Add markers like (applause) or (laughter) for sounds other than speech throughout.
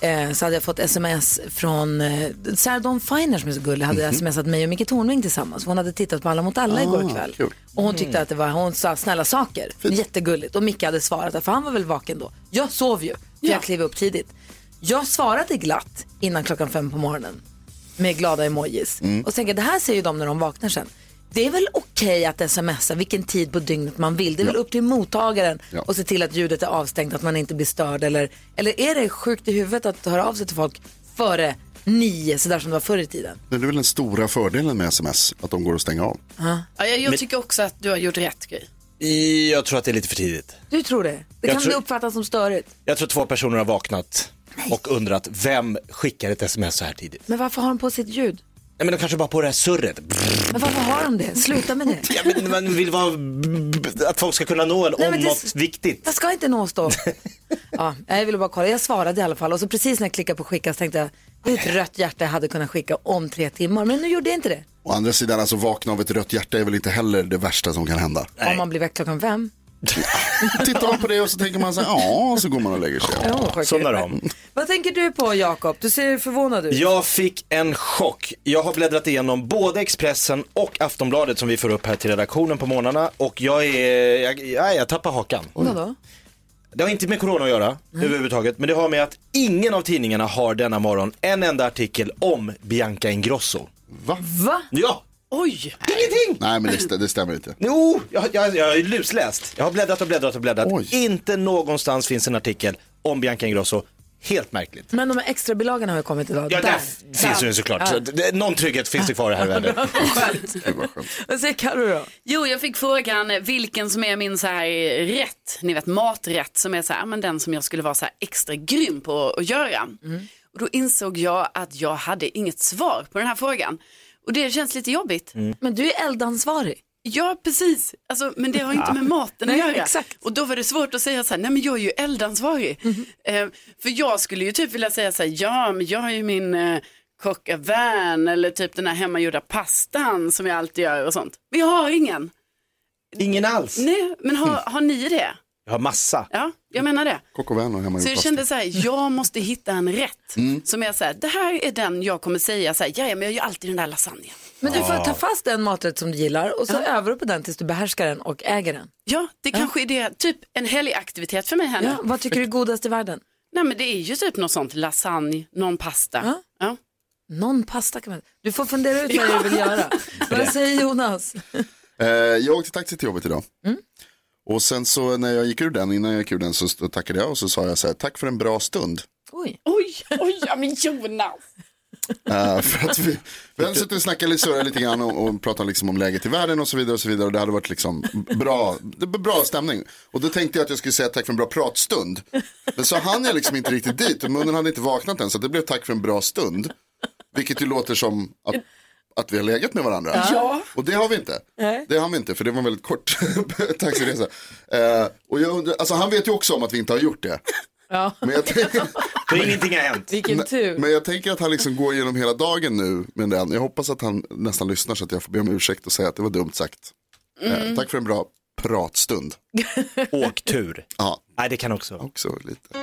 eh, så hade jag fått sms från eh, Sarah Dawn Finer som är så gullig, hade smsat mig och Micke Tornving tillsammans. Hon hade tittat på Alla mot alla igår kväll. Och hon tyckte att det var, hon sa snälla saker, jättegulligt. Och Micke hade svarat, för han var väl vaken då. Jag sov ju, för jag klev upp tidigt. Jag svarade glatt innan klockan fem på morgonen med glada emojis. Och så tänker det här ser ju de när de vaknar sen. Det är väl okej att smsa vilken tid på dygnet man vill. Det är väl upp till mottagaren Ja. och se till att ljudet är avstängt, att man inte blir störd. Eller, eller är det sjukt i huvudet att höra av sig till folk före nio, sådär som det var förr i tiden? Det är väl den stora fördelen med sms, att de går att stänga av. Ja, jag, jag tycker också att du har gjort rätt grej. Jag tror att det är lite för tidigt. Du tror det? Det Jag kan bli uppfattat som störigt. Jag tror två personer har vaknat och undrat vem skickar ett sms så här tidigt? Men varför har de på sitt ljud? Nej, men de kanske bara på det här surret. Men varför har de det? Sluta med det. Ja, men man vill vara, att folk ska kunna nå en Nej, om det- något viktigt. Jag ska inte nås då. ja, jag ville bara kolla. Jag svarade i alla fall och så precis när jag klickade på skicka så tänkte jag ett rött hjärta jag hade kunnat skicka om tre timmar. Men nu gjorde jag inte det. Å andra sidan, alltså vakna av ett rött hjärta är väl inte heller det värsta som kan hända. Om man blir väckt klockan fem. (laughs) Tittar man på det och så tänker man så här, ja, så går man och lägger sig. Ja, de. Vad tänker du på Jakob? Du ser förvånad ut. Jag fick en chock. Jag har bläddrat igenom både Expressen och Aftonbladet som vi får upp här till redaktionen på morgnarna och jag är, jag, jag, jag tappar hakan. Vadå? Det har inte med corona att göra överhuvudtaget, men det har med att ingen av tidningarna har denna morgon en enda artikel om Bianca Ingrosso. Va? Va? Ja, Oj! ingenting! Nej, men det, stä- det stämmer inte. Jo, jag, jag, jag har ju lusläst. Jag har bläddrat och bläddrat och bläddrat. Oj. Inte någonstans finns en artikel om Bianca Ingrosso. Helt märkligt. Men de här extra bilagorna har ju kommit idag. Ja, Där. finns ju såklart. Så det, någon trygghet finns (laughs) det kvar i här världen. Vad säger Carro då? Jo, jag fick frågan vilken som är min så här rätt, ni vet maträtt som är så här, men den som jag skulle vara så här extra grym på att göra. Och då insåg jag att jag hade inget svar på den här frågan. Och det känns lite jobbigt. Men du är eldansvarig. Ja, precis. Alltså, men det har inte med maten att göra. exakt. Och då var det svårt att säga så här, nej men jag är ju eldansvarig. Eh, för jag skulle ju typ vilja säga så här, ja men jag är ju min eh, kockavän eller typ den här hemmagjorda pastan som jag alltid gör och sånt. Men jag har ingen. Ingen alls. Nej, men har, har ni det? Jag har massa. Ja, jag menar det. Och hemma Så jag kände så här, jag måste hitta en rätt som är så här, det här är den jag kommer säga så här, ja, ja men jag gör alltid den där lasagnen. Men du får ta fast en maträtt som du gillar och så övar du på den tills du behärskar den och äger den. Ja, det kanske är det, typ en helgaktivitet för mig här nu. Ja, vad tycker du är godast i världen? Nej men det är ju typ något sånt, lasagne, någon pasta. Ja. Ja. Någon pasta kan man... Du får fundera ut vad (laughs) du vill göra. Vad säger Jonas? Eh, jag åkte taxi till jobbet idag. Och sen så när jag gick ur den, innan jag gick ur den så tackade jag och så sa jag så här, tack för en bra stund. Oj. Oj, oj, ja men Jonas. Eh, för att vi, vi hade suttit och snackat lite, surrat lite grann och, och pratat liksom om läget i världen och så vidare och så vidare och det hade varit liksom bra, det var bra stämning. Och då tänkte jag att jag skulle säga tack för en bra pratstund. Men så hann jag liksom inte riktigt dit och munnen hade inte vaknat än så det blev tack för en bra stund. Vilket ju låter som att, att vi har legat med varandra. Ja. Och det har vi inte. Det har vi inte för det var en väldigt kort (laughs) taxiresa. Eh, och jag undrar, alltså han vet ju också om att vi inte har gjort det. Ja. Men jag, tänker- För (laughs) ingenting har hänt. Vilken tur. men jag tänker att han liksom går igenom hela dagen nu med den. Jag hoppas att han nästan lyssnar så att jag får be om ursäkt och säga att det var dumt sagt. Eh, tack för en bra pratstund. Åktur. Ja, Nej, det kan också. också lite. (laughs)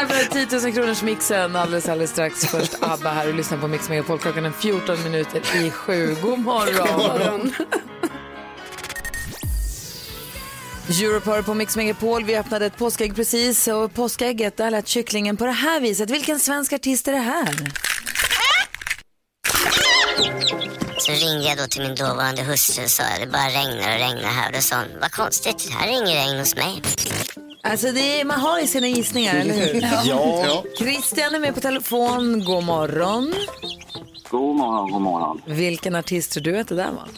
Vi tävlar i 10 000 kronors mixen alldeles, alldeles strax. Först ABBA här och lyssnar på Mix Megapol. Klockan är 14 minuter i sju. God morgon. Europör på Mix Megapol. Vi öppnade ett påskägg precis och påskägget där lät kycklingen på det här viset. Vilken svensk artist är det här? Så ringde jag då till min dåvarande hustru och sa att det bara regnar och regnar här. Och då sa hon, vad konstigt, här är inget regn hos mig. Alltså det är, man har ju sina gissningar, eller hur? Ja. Christian är med på telefon. God morgon. God morgon, god morgon. Vilken artist tror du att det där var?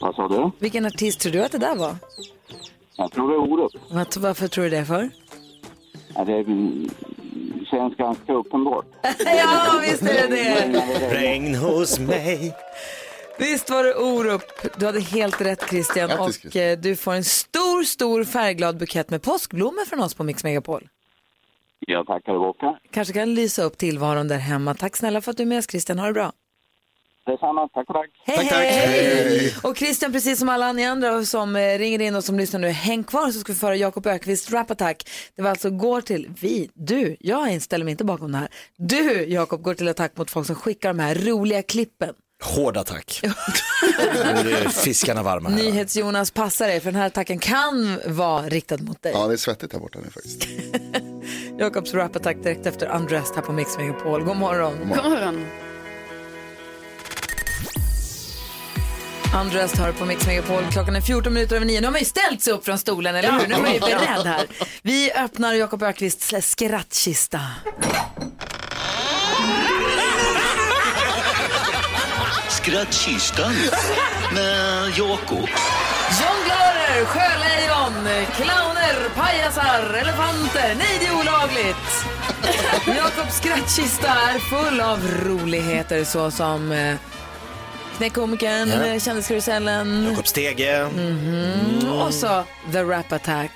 Vad sa du? Vilken artist tror du att det där var? Jag tror det är Orup. Vad- Varför tror du det för? Ja, det mm, känns ganska uppenbart. (laughs) ja, visst är det det. Regn hos mig. Visst var det Orup. Du hade helt rätt Christian. Grattis, och Christian. eh, du får en stor, stor färgglad bukett med påskblommor från oss på Mix Megapol. Jag tackar och bockar. Kanske kan lysa upp tillvaron där hemma. Tack snälla för att du är med oss Christian. Ha det bra. Detsamma, tack och tack. Hej, Tack, tack. hej! Och Christian, precis som alla ni andra som eh, ringer in och som lyssnar nu, häng kvar så ska vi föra Jakob Ökvist Rap Attack. Det var alltså går till vi, du, jag ställer mig inte bakom det här. Du, Jakob, går till attack mot folk som skickar de här roliga klippen. Hård attack. (laughs) Fiskarna varma här. NyhetsJonas, passa dig för den här attacken kan vara riktad mot dig. ja, det är svettigt här borta nu faktiskt. (laughs) Jakobs Rap Attack direkt efter Undressed här på Mix Megapol. God morgon. God morgon. Undressed hör på Mix Megapol. Klockan är 14 minuter över 9. Nu har man ju ställt sig upp från stolen, eller hur? Nu är man ju beredd här. Vi öppnar Jakob Ökvists skrattkista. Skrattkistan med Jakob. Jonglörer, sjölejon, clowner, pajasar, elefanter. Nej, det är olagligt. (laughs) Jakobs skrattkista är full av roligheter såsom eh, Knäckkomikern, Ja. ja. Kändiskarusellen Jakob Stege. Mm. och så The Rap Attack.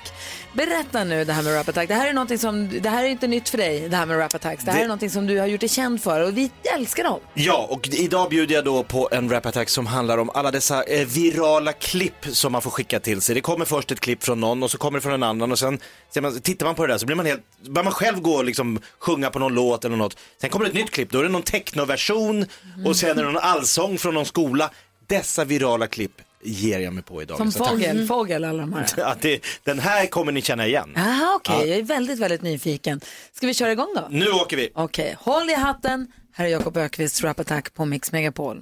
Berätta nu det här med Rap Attack. Det här är någonting som, det här är inte nytt för dig, det här med Rap Attacks. Det här Det- är någonting som du har gjort dig känd för och vi älskar dem. Ja, och idag bjuder jag då på en rap attack som handlar om alla dessa eh, virala klipp som man får skicka till sig. Det kommer först ett klipp från någon och så kommer det från en annan och sen man, tittar man på det där så blir man helt, börjar man själv gå och liksom sjunga på någon låt eller något. Sen kommer det ett nytt klipp, då är det någon technoversion och sen är det någon allsång från någon skola. Dessa virala klipp ger jag mig på idag. Som fågel, fågel alla de här. (laughs) Ja, det, den här kommer ni känna igen. Aha, okej, jag är väldigt, väldigt nyfiken. Ska vi köra igång då? Nu åker vi. Okej, håll i hatten. Här är Jakob Ökvists Rap Attack på Mix Megapol.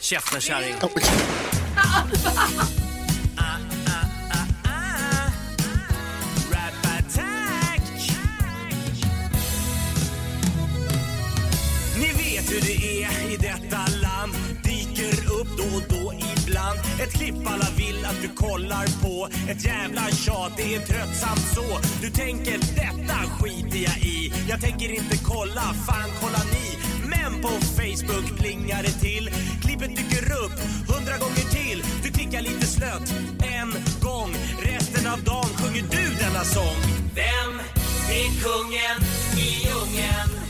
Käften kärring. (laughs) det i detta land. Dyker upp då och då ibland. Ett klipp alla vill att du kollar på. Ett jävla tjat, det är tröttsamt så. Du tänker detta skiter jag i. Jag tänker inte kolla, fan kolla ni. Men på Facebook plingar det till. Klippet dyker upp hundra gånger till. Du klickar lite slött en gång. Resten av dagen sjunger du denna sång. Vem är kungen i djungeln?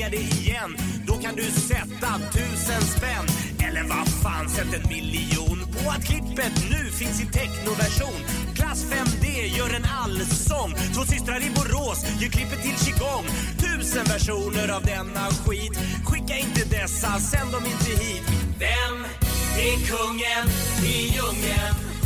timma det igen. Då kan du sätta tusen spänn. Eller vad fan, sätt en miljon på att klippet nu finns i technoversion. Klass 5D gör en allsång. Två systrar i Borås gör klippet till qigong. Tusen versioner av denna skit. Skicka inte dessa, sänd dem inte hit. Vem är kungen i djungeln?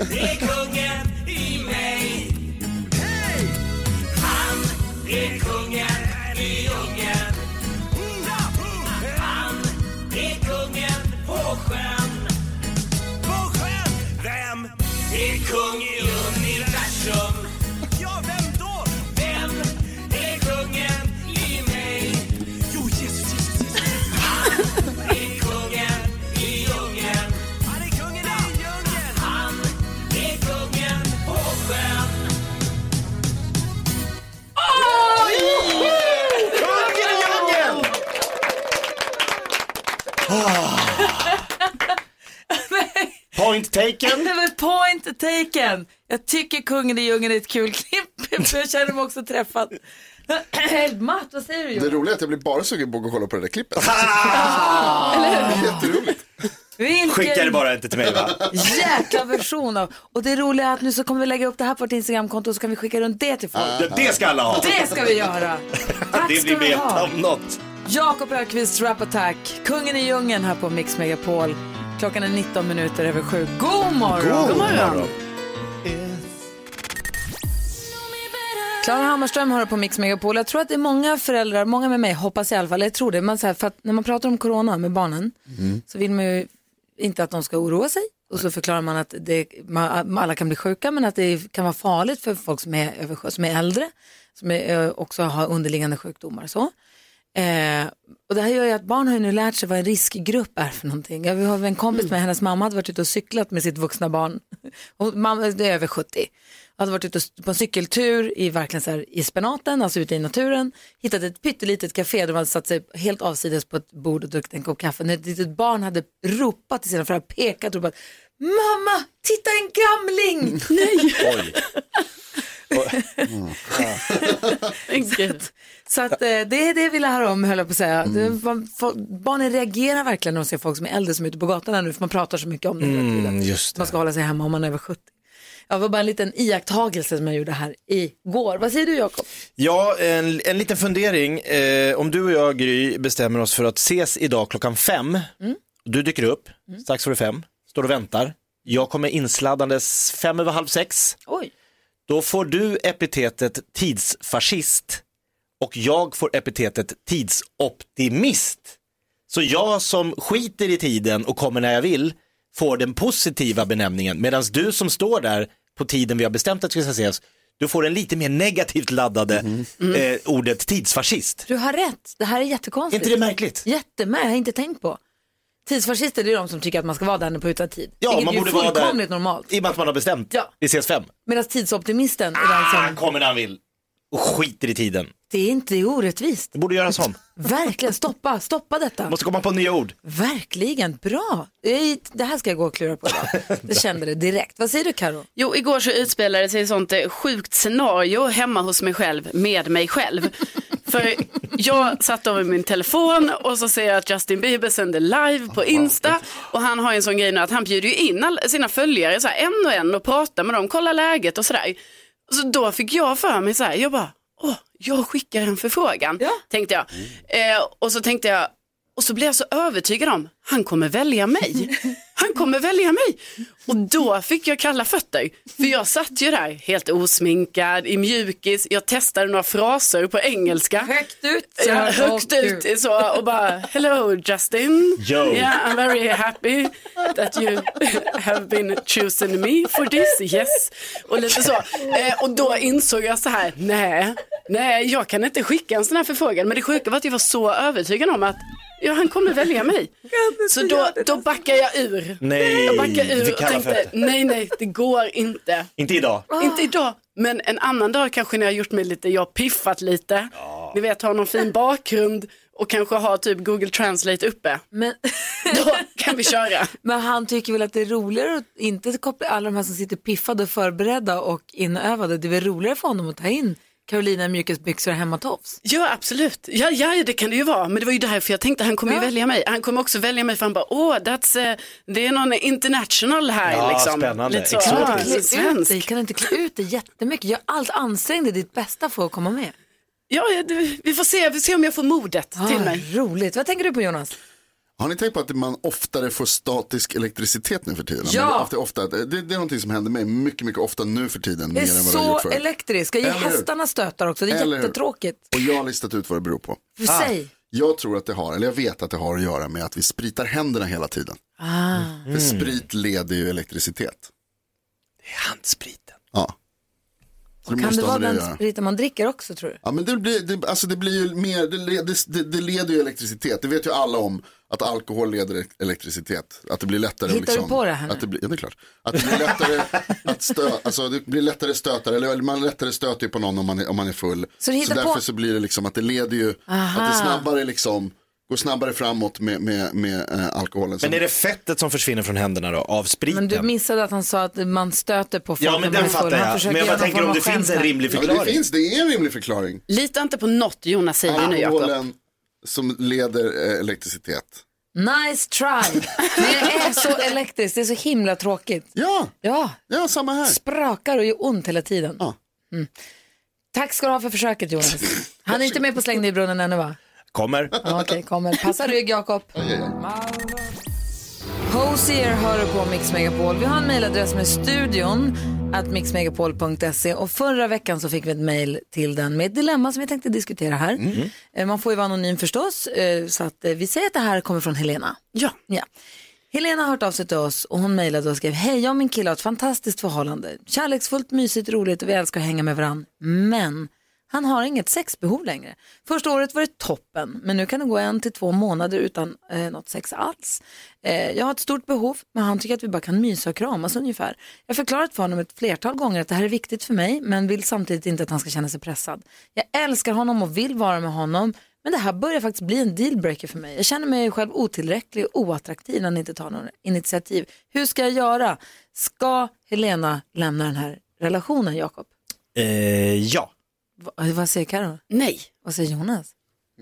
Är kungen i mig. Hey! Han är kungen taken. (laughs) Det var point taken. Jag tycker Kungen i djungeln är ett kul klipp. (laughs) för Jag känner mig också träffad. (clears throat) Matt, vad säger du Det Jonas? roliga är att jag blir bara sugen på att kolla på det där klippet. (laughs) Jätteroligt. Vilken Skicka det bara inte till mig va? jäkla version av. Och det roliga är att nu så kommer vi lägga upp det här på vårt Instagramkonto och så kan vi skicka runt det till folk. Det, det ska alla ha. Det ska vi göra. Tack Det ska blir beta ha. om något. Jakob Ökvists Rap Attack, Kungen i djungeln här på Mix Megapol. Klockan är 19 minuter över sju. God morgon! God morgon. Klara Hammarström har det på Mix Megapol. Jag tror att det är många föräldrar, många med mig, hoppas i alla fall, jag tror det. Man, så här, för när man pratar om corona med barnen så vill man ju inte att de ska oroa sig. Och så förklarar man att det, man, alla kan bli sjuka men att det kan vara farligt för folk som är, över, som är äldre, som är, också har underliggande sjukdomar. Så. Eh, och det här gör ju att barn har ju nu lärt sig vad en riskgrupp är för någonting. Jag har en kompis med hennes mamma hade varit ute och cyklat med sitt vuxna barn. Och mamma är över 70. Hade varit ute på en cykeltur i verkligen så här, i spenaten, alltså ute i naturen. Hittat ett pyttelitet café där de hade satt sig helt avsides på ett bord och druckit en kopp kaffe. När ett litet barn hade ropat till sina föräldrar, pekat och ropat Mamma, titta en gamling! (laughs) Nej! (laughs) (laughs) Så att, eh, det är det vill höra om, höll jag på att säga. Man, får- barnen reagerar verkligen när de ser folk som är äldre som är ute på gatorna nu, för man pratar så mycket om det. Mm, just det. Man ska hålla sig hemma om man är över 70. Ja, det var bara en liten iakttagelse som jag gjorde här igår. Vad säger du Jakob? Ja, en, en liten fundering. Eh, om du och jag, Gry, bestämmer oss för att ses idag klockan fem. Du dyker upp strax före fem, står och väntar. Jag kommer insladdandes fem över halv sex. Oj. Då får du epitetet tidsfascist och jag får epitetet tidsoptimist. Så jag som skiter i tiden och kommer när jag vill får den positiva benämningen medan du som står där på tiden vi har bestämt att vi ska ses, du får den lite mer negativt laddade eh, ordet tidsfascist. Du har rätt, det här är jättekonstigt. Är inte det märkligt? Jättemärkligt, jag har inte tänkt på. Tidsfascister det är de som tycker att man ska vara där på utsatt tid. Ja, Vilket man borde är vara där. fullkomligt normalt. I och med att man har bestämt. Ja. Vi ses fem. Medan tidsoptimisten är Han den som, kommer när han vill och skiter i tiden. det är inte det är orättvist. Det borde göras om. Verkligen, stoppa, stoppa detta. Måste komma på nya ord. Verkligen, bra. Det är- Det här ska jag gå och klura på idag. (laughs) Jag kände det direkt. Vad säger du Karo? Jo, igår så utspelade sig ett sånt eh, sjukt scenario hemma hos mig själv med mig själv. För jag satt över min telefon och så ser jag att Justin Bieber sänder live på Insta och han har ju en sån grej nu att han bjuder ju in sina följare så här, en och en och pratar med dem, kollar läget och sådär. Så då fick jag för mig så här, jag bara, åh, jag skickar en förfrågan, tänkte jag. Eh, och så tänkte jag, och så blev jag så övertygad om, han kommer välja mig. Han kommer välja mig. Och då fick jag kalla fötter. För jag satt ju där helt osminkad, i mjukis. Jag testade några fraser på engelska. Högt ut. Ja, högt ut så och bara hello Justin. Yo. Yeah, I'm very happy that you have been chosen me for this. Yes. Och lite så. Eh, och då insåg jag så här, nej, nej, jag kan inte skicka en sån här förfrågan. Men det sjuka var att jag var så övertygad om att ja, han kommer välja mig. Så då, då backar jag ur. Nej, Jag backar ur och tänkte, nej, nej, det går inte. Inte idag. Inte idag, men en annan dag kanske när jag har gjort mig lite, jag har piffat lite. Ni vet, har någon fin bakgrund och kanske har typ Google Translate uppe. Men, Då kan vi köra. (laughs) men han tycker väl att det är roligare att inte koppla alla de här som sitter piffade och förberedda och inövade. Det är väl roligare för honom att ta in Carolina i mjukisbyxor och hemmatofs. Ja, absolut. Ja, ja, det kan det ju vara. Men det var ju därför jag tänkte han kommer ju välja mig. Han kommer också välja mig för han bara, åh, that's, eh, det är någon international här Ja, liksom. spännande. Lite så, ja, ut dig, kan du inte klä ut dig jättemycket? Gör allt, ansträng dig ditt bästa för att komma med. Ja, ja, du, vi får se, vi får se om jag får modet till Ah, mig. roligt. Vad tänker du på Jonas? Har ni tänkt på att man oftare får statisk elektricitet nu för tiden? Ja. Men ofta, det, det är någonting som händer mig mycket, mycket ofta nu för tiden. Det är det så elektriskt. Ska ge Eller hur? hästarna stötar också. Det är Eller hur? jättetråkigt. Och jag har listat ut vad det beror på. För Säg. Jag tror att det har, eller jag vet att det har att göra med att vi spritar händerna hela tiden. Ah. För sprit leder ju elektricitet. spriten. Ja. Så Kan måste det vara den spriten man dricker också tror du? Ja men det blir, det, alltså det blir ju mer, det, det, det, det leder ju elektricitet. Det vet ju alla om att alkohol leder elektricitet. Att det blir lättare Hittar att liksom, du på det här? Att det blir, ja det är klart. Att det blir lättare (laughs) att stö, alltså det blir lättare stötar, eller man lättare stöter ju på någon om man är, om man är full. Så hittar därför på- så blir det liksom att det leder ju, Aha. att det snabbare liksom, går snabbare framåt med, med, med eh, alkoholen. Men är det fettet som försvinner från händerna då, av spriten? Men du missade att han sa att man stöter på folk Ja, men den fattar jag. Men jag bara tänker om det finns en rimlig Ja, förklaring. det finns, det är en rimlig förklaring. Lita inte på något Jonas säger nu Jakob. Som leder eh, elektricitet. Nice try! Det är så elektriskt, det är så himla tråkigt. Ja, Ja, ja samma här. sprakar och gör ont hela tiden. Ja. Mm. Tack ska du ha för försöket Jonas. (laughs) Han är inte med på släng dig i brunnen ännu va? Kommer. Ja, Okej, kommer. Passa rygg Jakob. Hosier hör på Mix Megapol. Vi har en mejladress med studion att mixmegapol.se och förra veckan så fick vi ett mejl till den med ett dilemma som vi tänkte diskutera här. Eh, Man får ju vara anonym förstås eh, så att eh, vi säger att det här kommer från Helena. Ja. Ja. Helena har hört av sig till oss och hon mejlade och skrev Hej, jag och min kille har ett fantastiskt förhållande. Kärleksfullt, mysigt, roligt och vi älskar att hänga med varandra. Men han har inget sexbehov längre. Första året var det toppen, men nu kan det gå en till två månader utan eh, något sex alls. Eh, jag har ett stort behov, men han tycker att vi bara kan mysa och kramas ungefär. Jag har förklarat för honom ett flertal gånger att det här är viktigt för mig, men vill samtidigt inte att han ska känna sig pressad. Jag älskar honom och vill vara med honom, men det här börjar faktiskt bli en dealbreaker för mig. Jag känner mig själv otillräcklig och oattraktiv när han inte tar några initiativ. Hur ska jag göra? Ska Helena lämna den här relationen, Jakob? Eh, ja. Va- Vad säger Karo? Nej. Vad säger Jonas?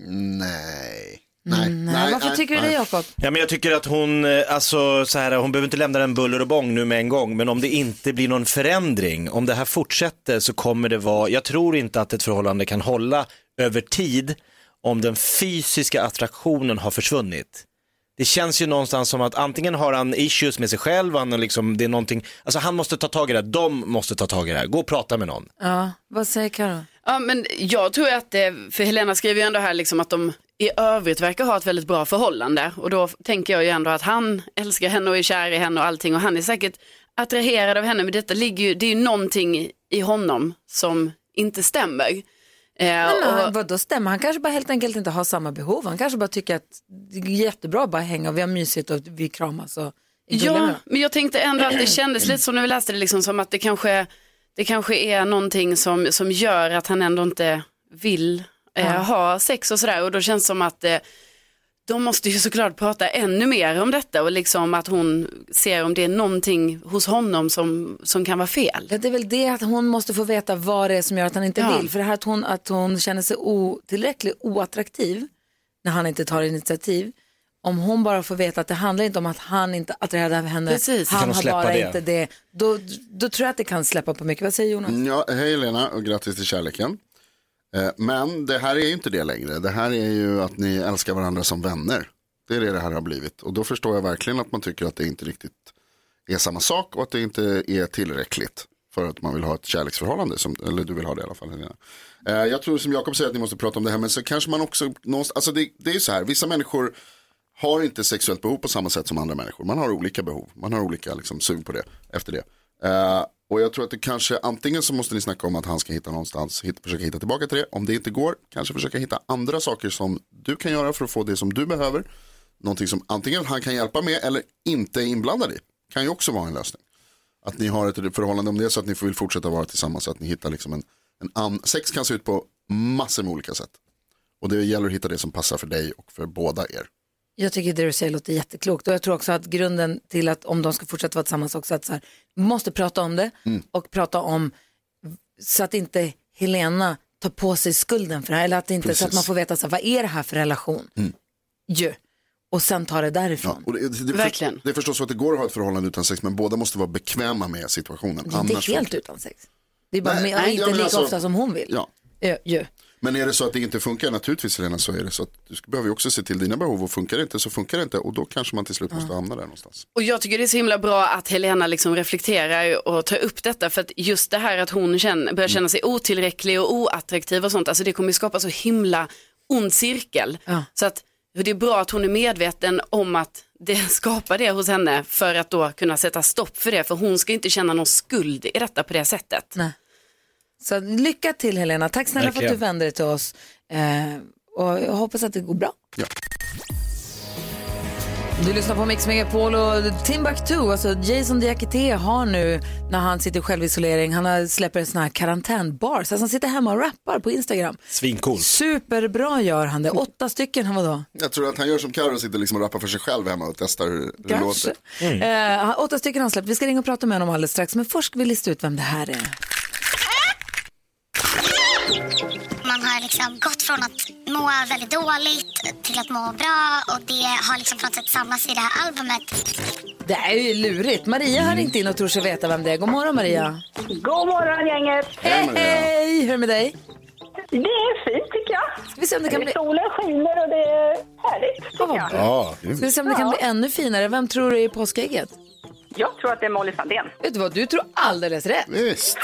Nej. Nej. Mm, nej. Varför tycker du det, Jakob? Ja, men jag tycker att hon, eh, alltså så här, hon behöver inte lämna den buller och bång nu med en gång, men om det inte blir någon förändring, om det här fortsätter så kommer det vara, jag tror inte att ett förhållande kan hålla över tid om den fysiska attraktionen har försvunnit. Det känns ju någonstans som att antingen har han issues med sig själv, han är liksom, det är någonting, alltså han måste ta tag i det, här, de måste ta tag i det här, gå och prata med någon. Ja, vad säger Karo? Ja, men jag tror att det, för Helena skriver ju ändå här liksom att de i övrigt verkar ha ett väldigt bra förhållande och då tänker jag ju ändå att han älskar henne och är kär i henne och allting och han är säkert attraherad av henne men detta ligger ju, det är ju någonting i honom som inte stämmer. Eh, Men, och, och... Vad då stämmer? Han kanske bara helt enkelt inte har samma behov. Han kanske bara tycker att det är jättebra att bara hänga och vi har mysigt och vi kramas och Ja, men jag tänkte ändå att det kändes lite som när vi läste det, liksom som att det kanske, det kanske är någonting som, som gör att han ändå inte vill eh, ha sex och sådär. Och då känns det som att eh, de måste ju såklart prata ännu mer om detta och liksom att hon ser om det är någonting hos honom som, som kan vara fel. Ja, det är väl det att hon måste få veta vad det är som gör att han inte Ja. vill. För det här att hon, att hon känner sig otillräcklig, oattraktiv när han inte tar initiativ. Om hon bara får veta att det handlar inte om att han inte av henne, Precis. han har bara det? inte det. Då, då tror jag att det kan släppa på mycket. Vad säger Jonas? Ja, hej Lena och grattis till kärleken. Eh, men det här är ju inte det längre. Det här är ju att ni älskar varandra som vänner. Det är det det här har blivit. Och då förstår jag verkligen att man tycker att det inte riktigt är samma sak och att det inte är tillräckligt för att man vill ha ett kärleksförhållande. Som, eller du vill ha det i alla fall. Helena. Eh, jag tror som Jakob säger att ni måste prata om det här. Men så kanske man också, alltså det, det är ju så här, vissa människor har inte sexuellt behov på samma sätt som andra människor. Man har olika behov, man har olika liksom, sug på det efter det. Eh, och jag tror att det kanske, antingen så måste ni snacka om att han ska hitta någonstans, hitta, försöka hitta tillbaka till det. Om det inte går, kanske försöka hitta andra saker som du kan göra för att få det som du behöver. Någonting som antingen han kan hjälpa med eller inte är inblandad i. Kan ju också vara en lösning. Att ni har ett förhållande om det är så att ni vill fortsätta vara tillsammans. Så att ni hittar liksom en, en an, sex kan se ut på massor med olika sätt. Och det gäller att hitta det som passar för dig och för båda er. Jag tycker det du säger låter jätteklokt och jag tror också att grunden till att om de ska fortsätta vara tillsammans också att så här, vi måste prata om det och prata om så att inte Helena tar på sig skulden för det här eller att, inte, så att man får veta så här, vad är det här för relation? Ju. Och sen ta det därifrån. Och det, det, det, Verkligen. det är förstås så att det går att ha ett förhållande utan sex men båda måste vara bekväma med situationen. Det är inte helt utan sex. Det är bara Nej, med, nej, inte ja, lika alltså- ofta som hon vill. Ja. Ö, ju. Men är det så att det inte funkar, naturligtvis Helena, så är det så att du behöver ju också se till dina behov och funkar det inte så funkar det inte och då kanske man till slut måste hamna där någonstans. Och jag tycker det är så himla bra att Helena liksom reflekterar och tar upp detta för att just det här att hon känner, börjar känna sig otillräcklig och oattraktiv och sånt, alltså det kommer ju skapa så himla ond cirkel. Ja. Så att det är bra att hon är medveten om att det (laughs) skapar det hos henne för att då kunna sätta stopp för det. För hon ska inte känna någon skuld i detta på det sättet. Nej. Så lycka till Helena. Tack snälla för att du vände dig till oss. Eh, och jag hoppas att det går bra. Du lyssnar på Mix Megapol och Timbuktu, alltså Jason Diakité har nu när han sitter i självisolering, han har släpper en sån här karantänbars, alltså han sitter hemma och rappar på Instagram. Svincool. Superbra gör han det, åtta stycken, han var då? Jag tror att han gör som Karo sitter liksom och rappar för sig själv hemma och testar hur det Kanske. låter. Eh, han- åtta stycken har han släppt, vi ska ringa och prata med honom alldeles strax, men först ska vi lista ut vem det här är. Man har liksom gått från att må väldigt dåligt till att må bra och det har liksom på något sätt samlats i det här albumet. Det är ju lurigt. Maria har ringt in och tror sig veta vem det är. God morgon Maria. God morgon gänget! Hej, hej! Hur är det med dig? Det är fint tycker jag. Ska vi se om det kan bli... Solen skiner och det är härligt tycker jag. Ja, Ska vi se om det kan bli ännu finare. Vem tror du är i påskägget? Jag tror att det är Molly Sandén. Vet du vad, du tror alldeles rätt. Visst.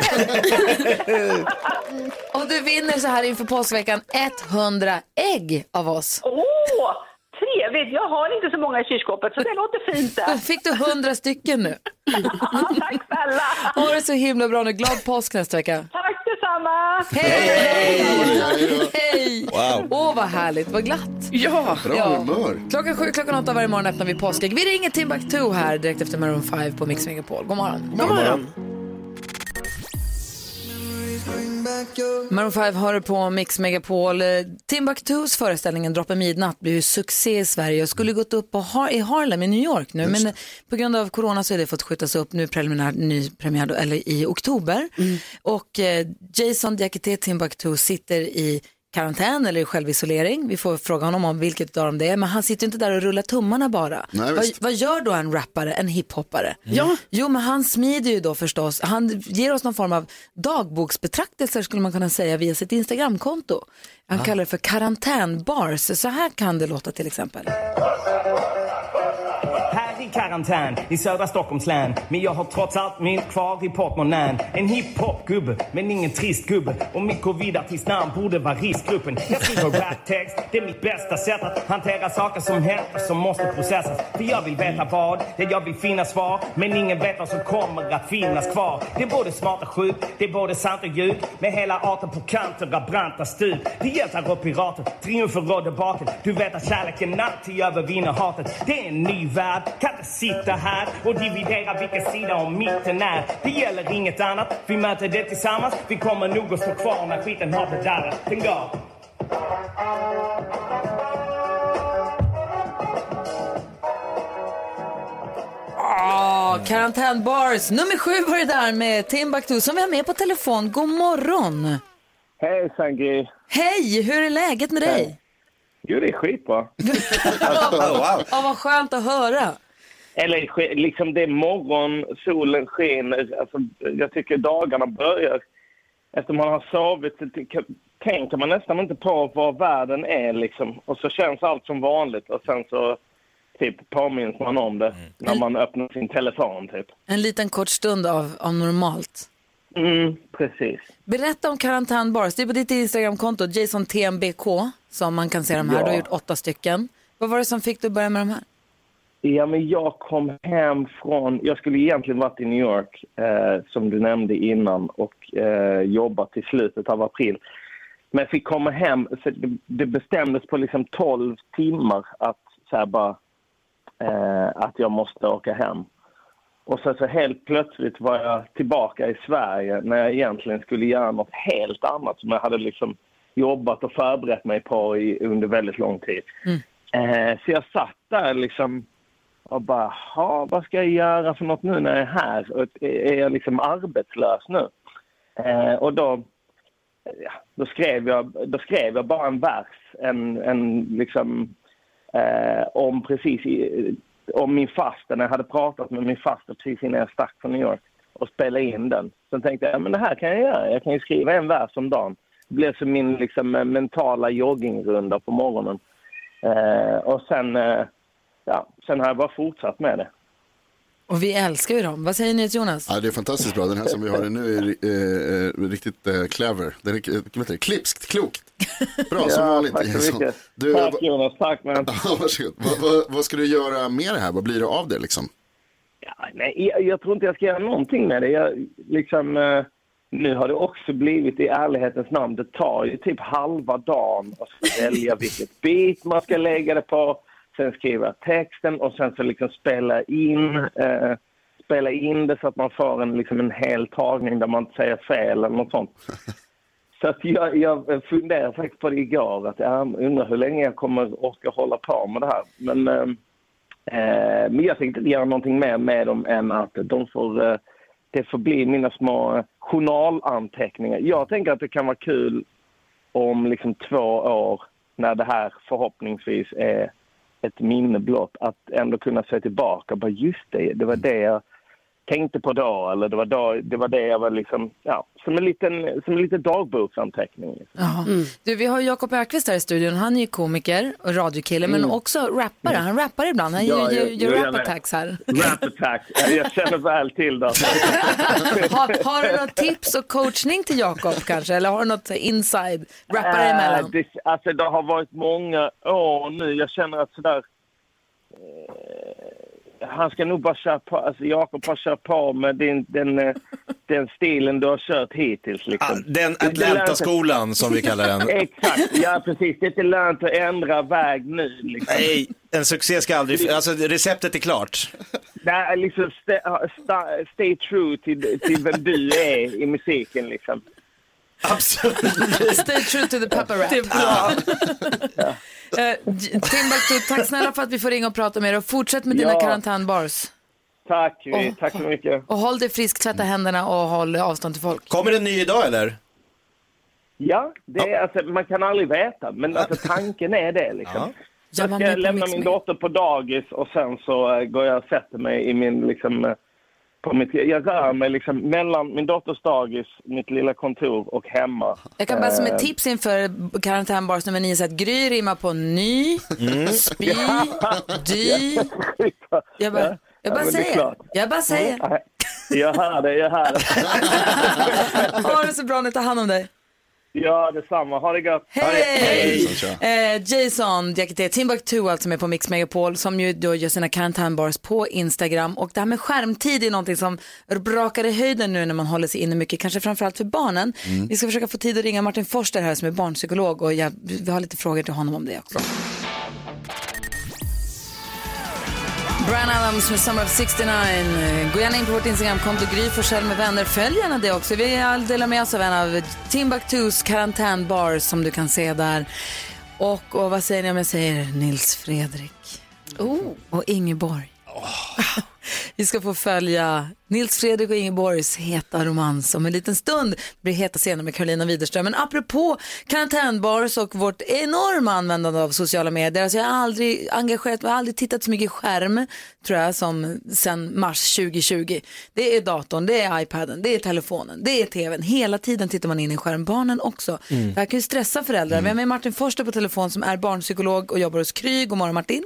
(laughs) Och du vinner så här inför påskveckan 100 ägg av oss. Åh, trevligt! Jag har inte så många i kylskåpet så det låter fint Då där. (laughs) fick du 100 stycken nu. (laughs) Tack snälla! Ha det så himla bra nu. Glad påsk nästa vecka. Tack detsamma! Hej! Hej! Wow. Åh, vad härligt. Vad glatt. Ja. Bra humör. Klockan sju, klockan åtta varje morgon öppnar vi påskägg. Vi ringer Timbuktu här direkt efter Maroon 5 på Mix Megapol. God morgon. God morgon. Maroon 5 har du på Mix Megapol. Eh, Timbuktus föreställningen Droppen midnatt blev ju succé i Sverige och skulle gått upp Har- i Harlem i New York nu. Men eh, på grund av corona så är det fått skjutas upp nu preliminär ny premiär då, eller i oktober. Och eh, Jason Diakité Timbuktu sitter i karantän eller självisolering. Vi får fråga honom om vilket av dem det är. Men han sitter ju inte där och rullar tummarna bara. Nej, vad, vad gör då en rappare, en hiphoppare? Ja. Jo, men han smider ju då förstås. Han ger oss någon form av dagboksbetraktelser skulle man kunna säga via sitt Instagramkonto. Han kallar det för karantänbars. Så här kan det låta till exempel. I karantän i södra Stockholms län. Men jag har trots allt min kvar i portmonnän. En hiphop-gubbe, men ingen trist gubbe. Och mitt covidartistnamn borde vara riskgruppen. Jag skriver raptext, det är mitt bästa sätt att hantera saker som händer som måste processas. För jag vill veta vad, det jag vill finna svar. Men ingen vet vad som kommer att finnas kvar. Det är både smart och sjukt, det är både sant och ljug. Med hela arten på kanter av branta stup Det hjältar och pirater, triumfer och debakel Du vet att kärleken alltid övervinner hatet Det är en ny värld, kan inte sitta här och dividera vilken sida om mitten är Det gäller inget annat, vi möter det tillsammans Vi kommer nog att stå kvar när skiten har bedarrat Den går Ah, karantänbars. Nummer sju var det där med Timbuktu som vi har med på telefon. God morgon. Hejsan Gry. Hej, hur är läget med dig? Jo, det är skitbra. (laughs) Ja, vad skönt att höra. Eller liksom det är morgon, solen skiner. Alltså, jag tycker dagarna börjar. Efter man har sovit tänker man nästan inte på vad världen är liksom. Och så känns allt som vanligt och sen så typ påminns man om det när man öppnar sin telefon typ. En liten kort stund av, av normalt. Mm, precis. Berätta om karantänbars. Det är på ditt Instagramkonto, Jason TMBK, som man kan se de här. Ja. Du har gjort åtta stycken. Vad var det som fick dig att börja med de här? Ja, men jag kom hem från... Jag skulle egentligen varit i New York, eh, som du nämnde innan, och eh, jobbat till slutet av april. Men fick komma hem, så det, det bestämdes på liksom 12 timmar att, så här bara, eh, att jag måste åka hem. Och så, så helt plötsligt var jag tillbaka i Sverige när jag egentligen skulle göra något helt annat som jag hade liksom jobbat och förberett mig på i, under väldigt lång tid. Eh, så jag satt där liksom och bara, "Ha, vad ska jag göra för något nu när jag är här? Och är jag liksom arbetslös nu? Eh, och då, ja, då, skrev jag, då skrev jag bara en vers, en, en liksom, eh, om precis i, om min faster, när jag hade pratat med min faster precis innan jag stack från New York och spela in den. Sen tänkte jag, ja, men det här kan jag göra. Jag kan ju skriva en vers om dagen. Det blev som min liksom, eh, mentala joggingrunda på morgonen. Eh, och sen, eh, ja, sen har jag bara fortsatt med det. Och vi älskar ju dem. Vad säger ni Jonas? Ja, det är fantastiskt bra. Den här som vi har nu är eh, eh, riktigt eh, clever. Den är, eh, vad heter det? klipskt, klokt. Bra, som Ja, vanligt. tack så mycket. Du, Tack Jonas, tack man. (laughs) Ja, varsågod. Vad, vad, vad ska du göra med det här? Vad blir det av det liksom? Nej, jag, jag tror inte jag ska göra någonting med det. Jag, liksom, eh, nu har det också blivit i ärlighetens namn, det tar ju typ halva dagen att välja vilket beat man ska lägga det på, sen skriva texten och sen så liksom spela in, eh, spela in det så att man får en, liksom en hel tagning där man inte säger fel eller något sånt. (laughs) Så att jag, jag funderar faktiskt på det igår, att jag undrar hur länge jag kommer orka hålla på med det här. Men eh, Eh, men jag tänkte inte göra någonting mer med dem än att de får, eh, det får bli mina små journalanteckningar. Jag tänker att det kan vara kul om liksom två år, när det här förhoppningsvis är ett minne blott, att ändå kunna se tillbaka. Bara just det, det var det jag tänkte på då, eller det var, då, det, var det jag var liksom, ja, som en liten, som en liten dagboksanteckning. Liksom. Jaha. Du, vi har Jakob Ökvist här i studion. Han är ju komiker och radiokille, men Mm. också rappare. Han rappar ibland. Han Ja, gör, gör, gör jag- rap jag- attacks här. Rap attack, Ja, jag känner väl till det. (laughs) Har, har du något tips och coachning till Jakob kanske? Eller har du något inside? Rappare Äh, emellan? det, alltså det har varit många år nu. Jag känner att sådär... Eh, han ska nog bara köra på, alltså Jakob har kört på med din, den, eh, (laughs) den stilen du har kört hittills. Liksom. Den lönt att- Atlanta-skolan som vi kallar den. (laughs) Exakt, ja precis. Det är inte lönt att ändra väg nu. Liksom. Nej, en succé ska aldrig, alltså receptet är klart. Nej, liksom stay, stay, stay true till, till vem du är i musiken liksom. Absolut. Stay true to the pepper rap. Det är bra. (laughs) Eh, Timbuktu, tack snälla för att vi får ringa och prata med dig och fortsätt med dina Ja. karantänbars. Tack, vi, tack så mycket. Och håll dig frisk, tvätta händerna och håll avstånd till folk. Kommer det en ny idag eller? Ja, det är, alltså, man kan aldrig veta, men alltså, tanken är det. Liksom. Ja, Jag ska lämna min dotter på dagis och sen så eh, går jag och sätter mig i min... Liksom, eh, på mitt, jag rör mig liksom mellan min dotters dagis, mitt lilla kontor och hemma. Jag kan bara som Eh, ett tips inför karantänbars nummer 9 så att Gry rimmar på ny, Mm. spy, dy. Jag bara, jag Ja, bara är säger. Jag bara säger. Nej, Jag hör det, jag hör det. (laughs) Ha det så bra nu, ta hand om dig. Ja, detsamma. Ha det gott. Hej! Eh, Jason Diakité, Timbuktu alltså med på Mix Megapol som ju då gör sina karantänbars på Instagram och det här med skärmtid är någonting som brakar i höjden nu när man håller sig inne mycket, kanske framförallt för barnen. Mm. Vi ska försöka få tid att ringa Martin Forster här som är barnpsykolog och jag, vi har lite frågor till honom om det också. Brian Adams med Summer of 69. Gå gärna in på vårt Instagramkonto Gry Forssell med vänner. Följ gärna det också. Vi delar med oss av en av Timbuktus karantänbar som du kan se där. Och, och vad säger ni om jag säger Nils Fredrik? Oh. Och Ingeborg. (laughs) Vi ska få följa Nils Fredrik och Ingeborgs heta romans om en liten stund. Det blir heta scener med Carolina Widerström. Men apropå karantänbars och vårt enorma användande av sociala medier. Alltså jag har aldrig engagerat mig, aldrig tittat så mycket skärm tror jag som sen mars 2020. Det är datorn, det är iPaden, det är telefonen, det är tvn. Hela tiden tittar man in i skärm. Barnen också. Mm. Det här kan ju stressa föräldrar. Vi har med Martin Forster på telefon som är barnpsykolog och jobbar hos Kry. God morgon Martin.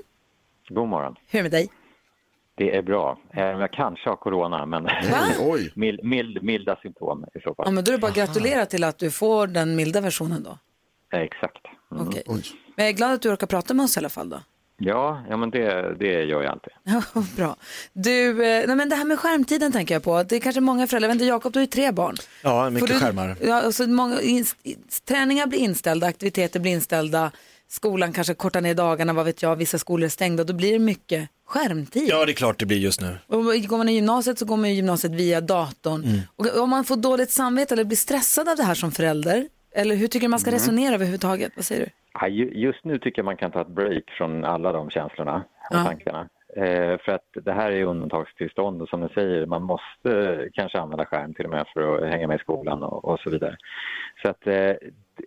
God morgon. Hur är det med dig? Det är bra. Eh, Jag kanske har corona, men (laughs) mild, mild, milda symptom i så fall. Ja, men då är det bara att gratulera till att du får den milda versionen då. Eh, Exakt. Mm. Okej. Men jag är glad att du orkar prata med oss i alla fall då. Ja, ja men det, det gör jag alltid. (laughs) Bra. Du, eh, nej men det här med skärmtiden tänker jag på. Det är kanske många föräldrar, jag vet inte, Jakob du har ju tre barn. Ja, mycket du, skärmar. Ja, alltså många, ins- träningar blir inställda, aktiviteter blir inställda, skolan kanske kortar ner dagarna, vad vet jag, vissa skolor är stängda, då blir det mycket skärmtid. Ja, det är klart det blir just nu. Och går man i gymnasiet så går man i gymnasiet via datorn. Mm. Och om man får dåligt samvete eller blir stressad av det här som förälder, eller hur tycker du man ska Mm. resonera överhuvudtaget? Vad säger du? Ja, Just nu tycker jag man kan ta ett break från alla de känslorna och Ja. tankarna. Eh, för att det här är undantagstillstånd och som ni säger, man måste kanske använda skärm till och med för att hänga med i skolan och, och så vidare. Så att eh,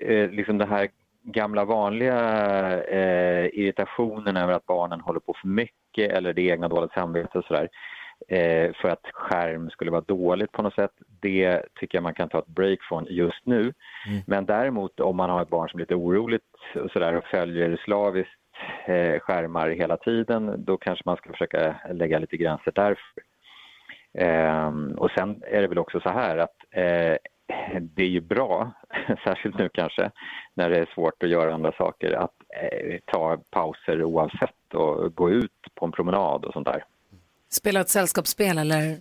eh, liksom det här gamla vanliga eh, irritationen över att barnen håller på för mycket eller det egna dåligt samvete och sådär eh, för att skärm skulle vara dåligt på något sätt. Det tycker jag man kan ta ett break från just nu. Men däremot om man har ett barn som är lite oroligt och, sådär, och följer slaviskt eh, skärmar hela tiden, då kanske man ska försöka lägga lite gränser därför. Ehm, och sen är det väl också så här att eh, (laughs) det är ju bra, (laughs) särskilt nu kanske, när det är svårt att göra andra saker, att eh, ta pauser oavsett och gå ut på en promenad och sånt där. Spela ett sällskapsspel eller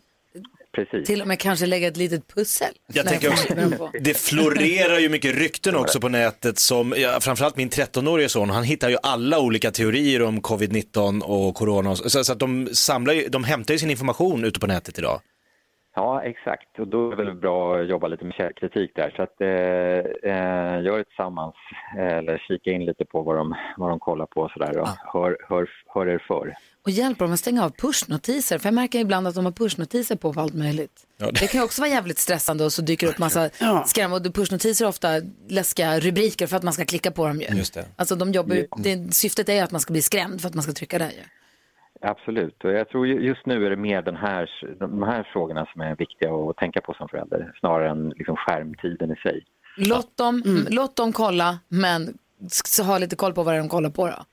Precis. till och med kanske lägga ett litet pussel. Jag tänker också, det florerar ju mycket rykten också på nätet som, ja, framförallt min 13-årige son, han hittar ju alla olika teorier om covid-19 och corona. och Så, så att de samlar ju, de hämtar ju sin information ute på nätet idag. Ja, exakt. Och då är det väl bra att jobba lite med källkritik där. Så att eh, eh, gör det tillsammans eh, eller kika in lite på vad de, vad de kollar på och sådär och hör, hör, hör er för. Och hjälper dem att stänga av pushnotiser. För jag märker ibland att de har pushnotiser på allt möjligt. Ja, det... kan ju också vara jävligt stressande och så dyker det upp massa skräm. Och pushnotiser är ofta läskiga rubriker för att man ska klicka på dem ju. Just det. Alltså de jobbar ju, det, syftet är att man ska bli skrämd för att man ska trycka där ju. Absolut. Och jag tror ju- just nu är det mer den här, de här frågorna som är viktiga att tänka på som förälder snarare än liksom skärmtiden i sig. Låt dem, låt dem kolla, men ha lite koll på vad de kollar på då.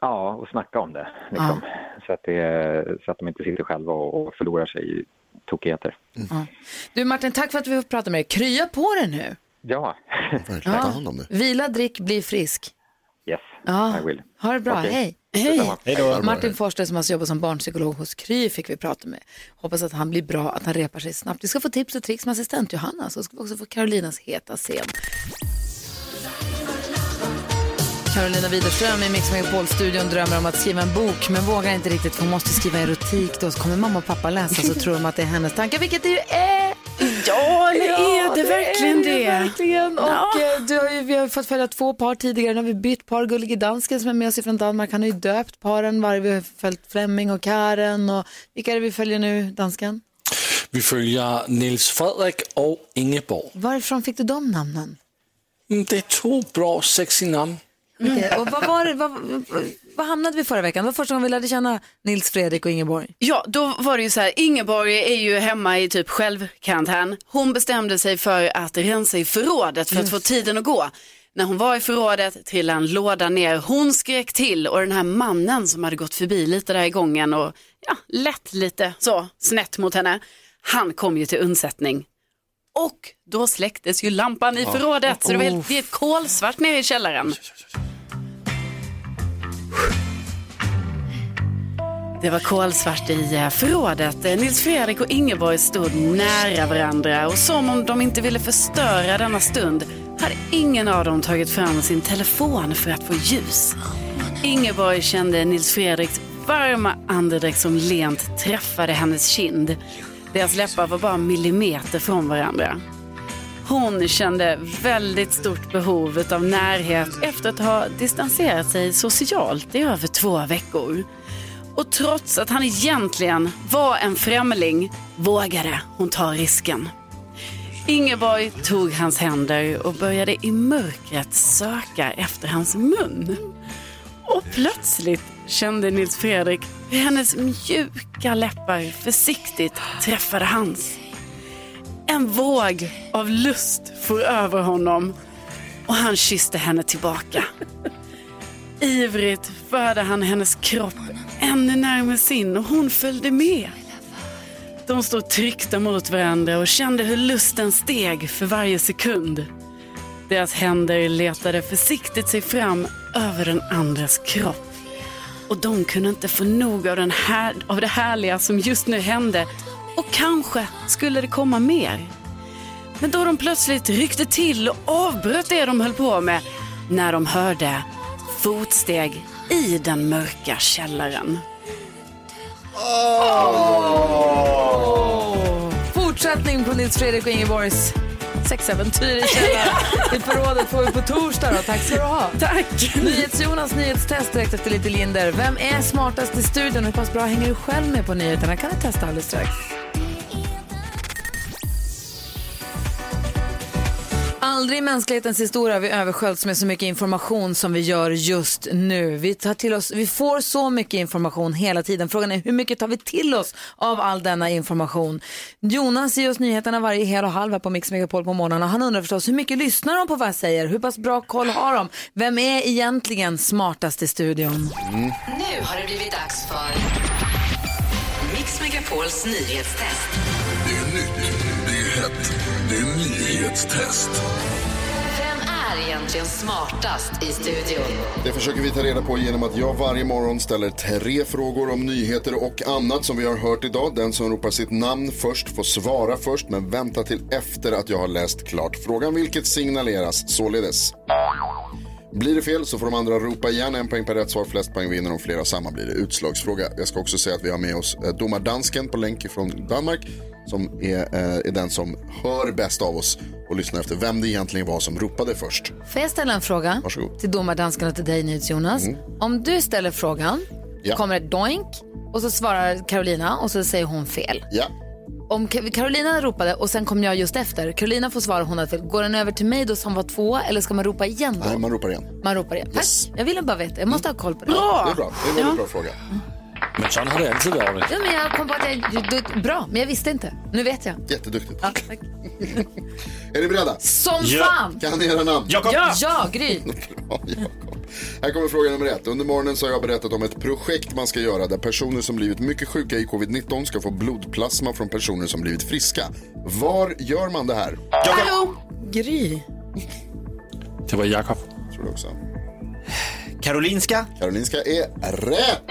Ja, och snacka om det. Liksom. Så, att det så att de inte sitter själva och, förlorar sig i tokigheter. Ja. Du Martin, tack för att vi får prata med dig. Krya på dig nu. Ja, Ja. Vila, drick, bli frisk. Yes, Ja. I will. Ha det bra, Okej. hej. Hej då. Martin Forster som alltså jobbar som barnpsykolog hos Kry fick vi prata med. Hoppas att han blir bra, att han repar sig snabbt. Vi ska få tips och tricks med assistent Johanna, så ska vi också få Carolinas heta scen. Carolina Widerström i Mix Megapol-studion drömmer om att skriva en bok men vågar inte riktigt för hon måste skriva erotik. Då så kommer mamma och pappa läsa så tror de att det är hennes tankar, vilket det ju är. Ja, eller är det verkligen är det? verkligen. Och Ja. eh, du har ju, vi har fått följa två par tidigare. Nu har vi bytt par. Gullige dansken som är med oss från Danmark. Han har ju döpt paren varje. Vi har följt Flemming och Karen. Och vilka är det vi följer nu, dansken? Vi följer Nils Fredrik och Ingeborg. Varifrån fick du de namnen? Mm, Det är två bra, sexy namn. Okej, Och vad, var det, vad, vad, vad hamnade vi förra veckan? Det var första gången vi lärde känna Nils Fredrik och Ingeborg. Ja, då var det ju så här, Ingeborg är ju hemma i typ självkarantän. Hon bestämde sig för att rensa i förrådet för att få tiden att gå. När hon var i förrådet trillade en låda ner, hon skrek till och den här mannen som hade gått förbi lite där i gången och ja, lätt lite så snett mot henne, han kom ju till undsättning. Och då släcktes ju lampan i förrådet så det var helt, det är kolsvart nere i källaren. Det var kolsvart i eh, förrådet. Eh, Nils Fredrik och Ingeborg stod nära varandra och som om de inte ville förstöra denna stund hade ingen av dem tagit fram sin telefon för att få ljus. Ingeborg kände Nils Fredriks varma andedräkt som lent träffade hennes kind. Deras läppar var bara millimeter från varandra. Hon kände väldigt stort behov av närhet efter att ha distanserat sig socialt i över två veckor. Och trots att han egentligen var en främling vågade hon ta risken. Ingeborg tog hans händer och började i mörkret söka efter hans mun. Och plötsligt kände Nils Fredrik hennes mjuka läppar försiktigt träffade hans. En våg av lust for över honom och han kysste henne tillbaka. Ivrigt förde han hennes kropp ännu närmare sin och hon följde med. De stod tryckta mot varandra och kände hur lusten steg för varje sekund. Deras händer letade försiktigt sig fram över den andras kropp. Och de kunde inte få nog av, den här, av det härliga som just nu hände. Och kanske skulle det komma mer. Men då de plötsligt ryckte till och avbröt det de höll på med när de hörde fotsteg i den mörka källaren. Fortsättning på Nils Fredrik och Ingeborgs sexäventyr i källaren. (laughs) I förrådet får vi på torsdag då. Tack ska du ha. Tack. NyhetsJonas nyhetstest direkt efter lite Linder. Vem är smartast i studion? Hur pass bra hänger du själv med på nyheterna? kan du testa alldeles strax. Aldrig i mänsklighetens historia har vi översköljts med så mycket information som vi gör just nu. Vi, tar till oss, vi får så mycket information hela tiden. Frågan är hur mycket tar vi till oss av all denna information? Jonas ger oss nyheterna varje hel och halv här på Mix Megapol på morgnarna. Han undrar förstås hur mycket lyssnar de på vad jag säger? Hur pass bra koll har de? Vem är egentligen smartast i studion? Nu har det blivit dags för Mix Megapols nyhetstest. Det är nytt, det är hett, det är nyhetstest. Vem är egentligen smartast i studion? Det försöker vi ta reda på genom att jag varje morgon ställer tre frågor om nyheter och annat som vi har hört idag. Den som ropar sitt namn först får svara först men vänta till efter att jag har läst klart frågan vilket signaleras således. Blir det fel så får de andra ropa igen. En poäng per rätt svar, flest poäng vinner. Om flera samma blir det utslagsfråga. Jag ska också säga att vi har med oss eh, domardansken på länk från Danmark som är, eh, är den som hör bäst av oss och lyssnar efter vem det egentligen var som ropade först. Får jag ställa en fråga Varsågod. till domardansken och till dig Jonas? Mm. Om du ställer frågan, Ja. kommer ett doink och så svarar Carolina och så säger hon fel. Ja. Om Carolina ropade och sen kom jag just efter, Carolina får svara hon hade fel. Går den över till mig då som var två eller ska man ropa igen då? Nej, man ropar igen. Man ropar igen. Tack. Jag ville bara veta, jag måste ha koll på det. Ja, det är bra. Det är en väldigt bra fråga. Men sån har det alltid varit. Ja, men jag kom på att jag, du, bra, men jag visste inte. Nu vet jag. Jätteduktigt. Ja, tack. (laughs) Är ni beredda? Som fan! Kan ni era namn? Ja, ja Gry. (laughs) Bra, Jakob. Här kommer fråga nummer ett. Under morgonen så har jag berättat om ett projekt man ska göra där personer som blivit mycket sjuka i covid-19 ska få blodplasma från personer som blivit friska. Var gör man det här? Hallå! Gry. Det var Jakob. Tror du också. Karolinska. Karolinska är rätt.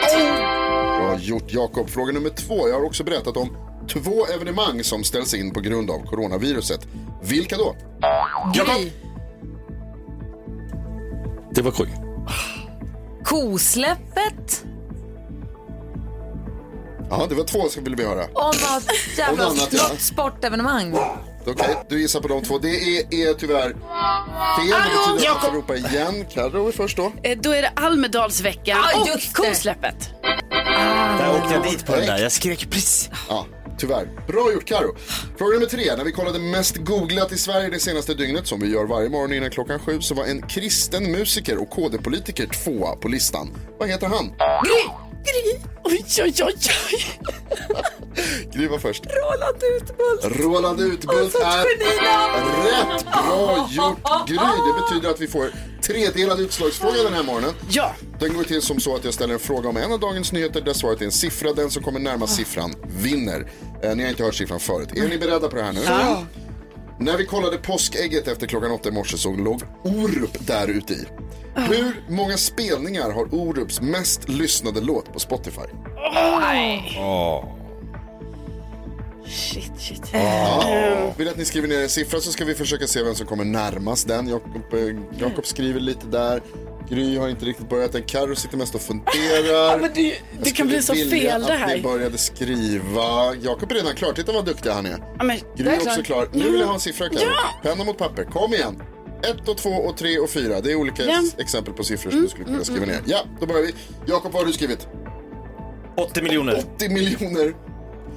Bra gjort Jakob. Fråga nummer två. Jag har också berättat om två evenemang som ställs in på grund av coronaviruset. Vilka då? Gry. Det var Gry. Kosläppet Ja, det var två som ville vi höra. och (laughs) något jävla Och något annat, ja. något sportevenemang. Okej, du gissar på de två. Det är, är tyvärr fel. Det betyder att du ropa igen. Carro är först då. Eh, Då är det Almedalsveckan Ja, och kosläppet. Där åkte jag dit på den där. Jag skrek precis. Ja, tyvärr. Bra gjort Karo. Fråga nummer tre. När vi kollade mest googlat i Sverige det senaste dygnet, som vi gör varje morgon innan klockan sju, så var en kristen musiker och KD-politiker tvåa på listan. Vad heter han? Gry. Gry. Oj, oj, oj, oj. Gry var först. Roland Utbult. Roland Utbult är rätt. Bra gjort Gry. Det betyder att vi får tredelad utslagsfråga den här morgonen. Ja. Den går till som så att jag ställer en fråga om en av dagens nyheter där svaret är en siffra. Den som kommer närmast siffran vinner. Eh, ni har inte hört siffran förut. Är ni beredda på det här nu? Ja. När vi kollade påskägget efter klockan åtta i morse så låg Orup där ute i. Hur många spelningar har Orups mest lyssnade låt på Spotify? Nej. Åh. Shit, shit. Ja. Vill att ni skriver ner en siffra så ska vi försöka se vem som kommer närmast den. Jakob, eh, Jakob skriver lite där. Gry har inte riktigt börjat än. Carro sitter mest och funderar. Ja, men det- Jag det kan bli så vilja fel det att här. ni började skriva. Jakob är redan klar. Titta vad duktig han är. Ja, men, Gry jag är också klar. Nu vill jag ha en siffra Carro. Penna mot papper. Kom igen. Ett och två och tre och fyra. Det är olika Ja. ex- exempel på siffror som du skulle kunna skriva ner. Ja, då börjar vi. Jakob, vad har du skrivit? 80 miljoner. 80 miljoner.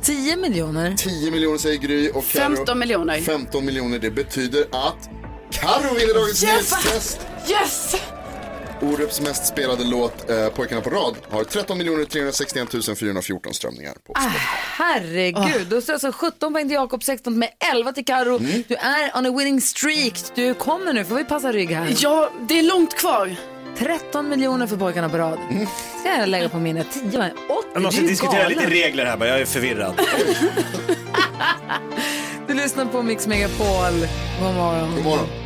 10 miljoner. 10 miljoner säger Gry och Carro. 15 miljoner. 15 miljoner. Det betyder att Carro vinner dagens Yes! nyhetstest. Yes! Orups mest spelade låt, eh, Pojkarna på rad, har 13 361 414 strömningar på Ah, herregud, då står alltså 17 poäng till Jakob, 16 med 11 till Karo. Mm. Du är on a winning streak. Du kommer nu, får vi passa rygg här. Ja, det är långt kvar. 13 miljoner för pojkarna på rad. Mm. Ska jag lägga på mina 10 med 80? Jag måste du är diskutera galen. lite regler här. Jag är förvirrad. (laughs) Du lyssnar på Mix Megapol. God morgon. God morgon.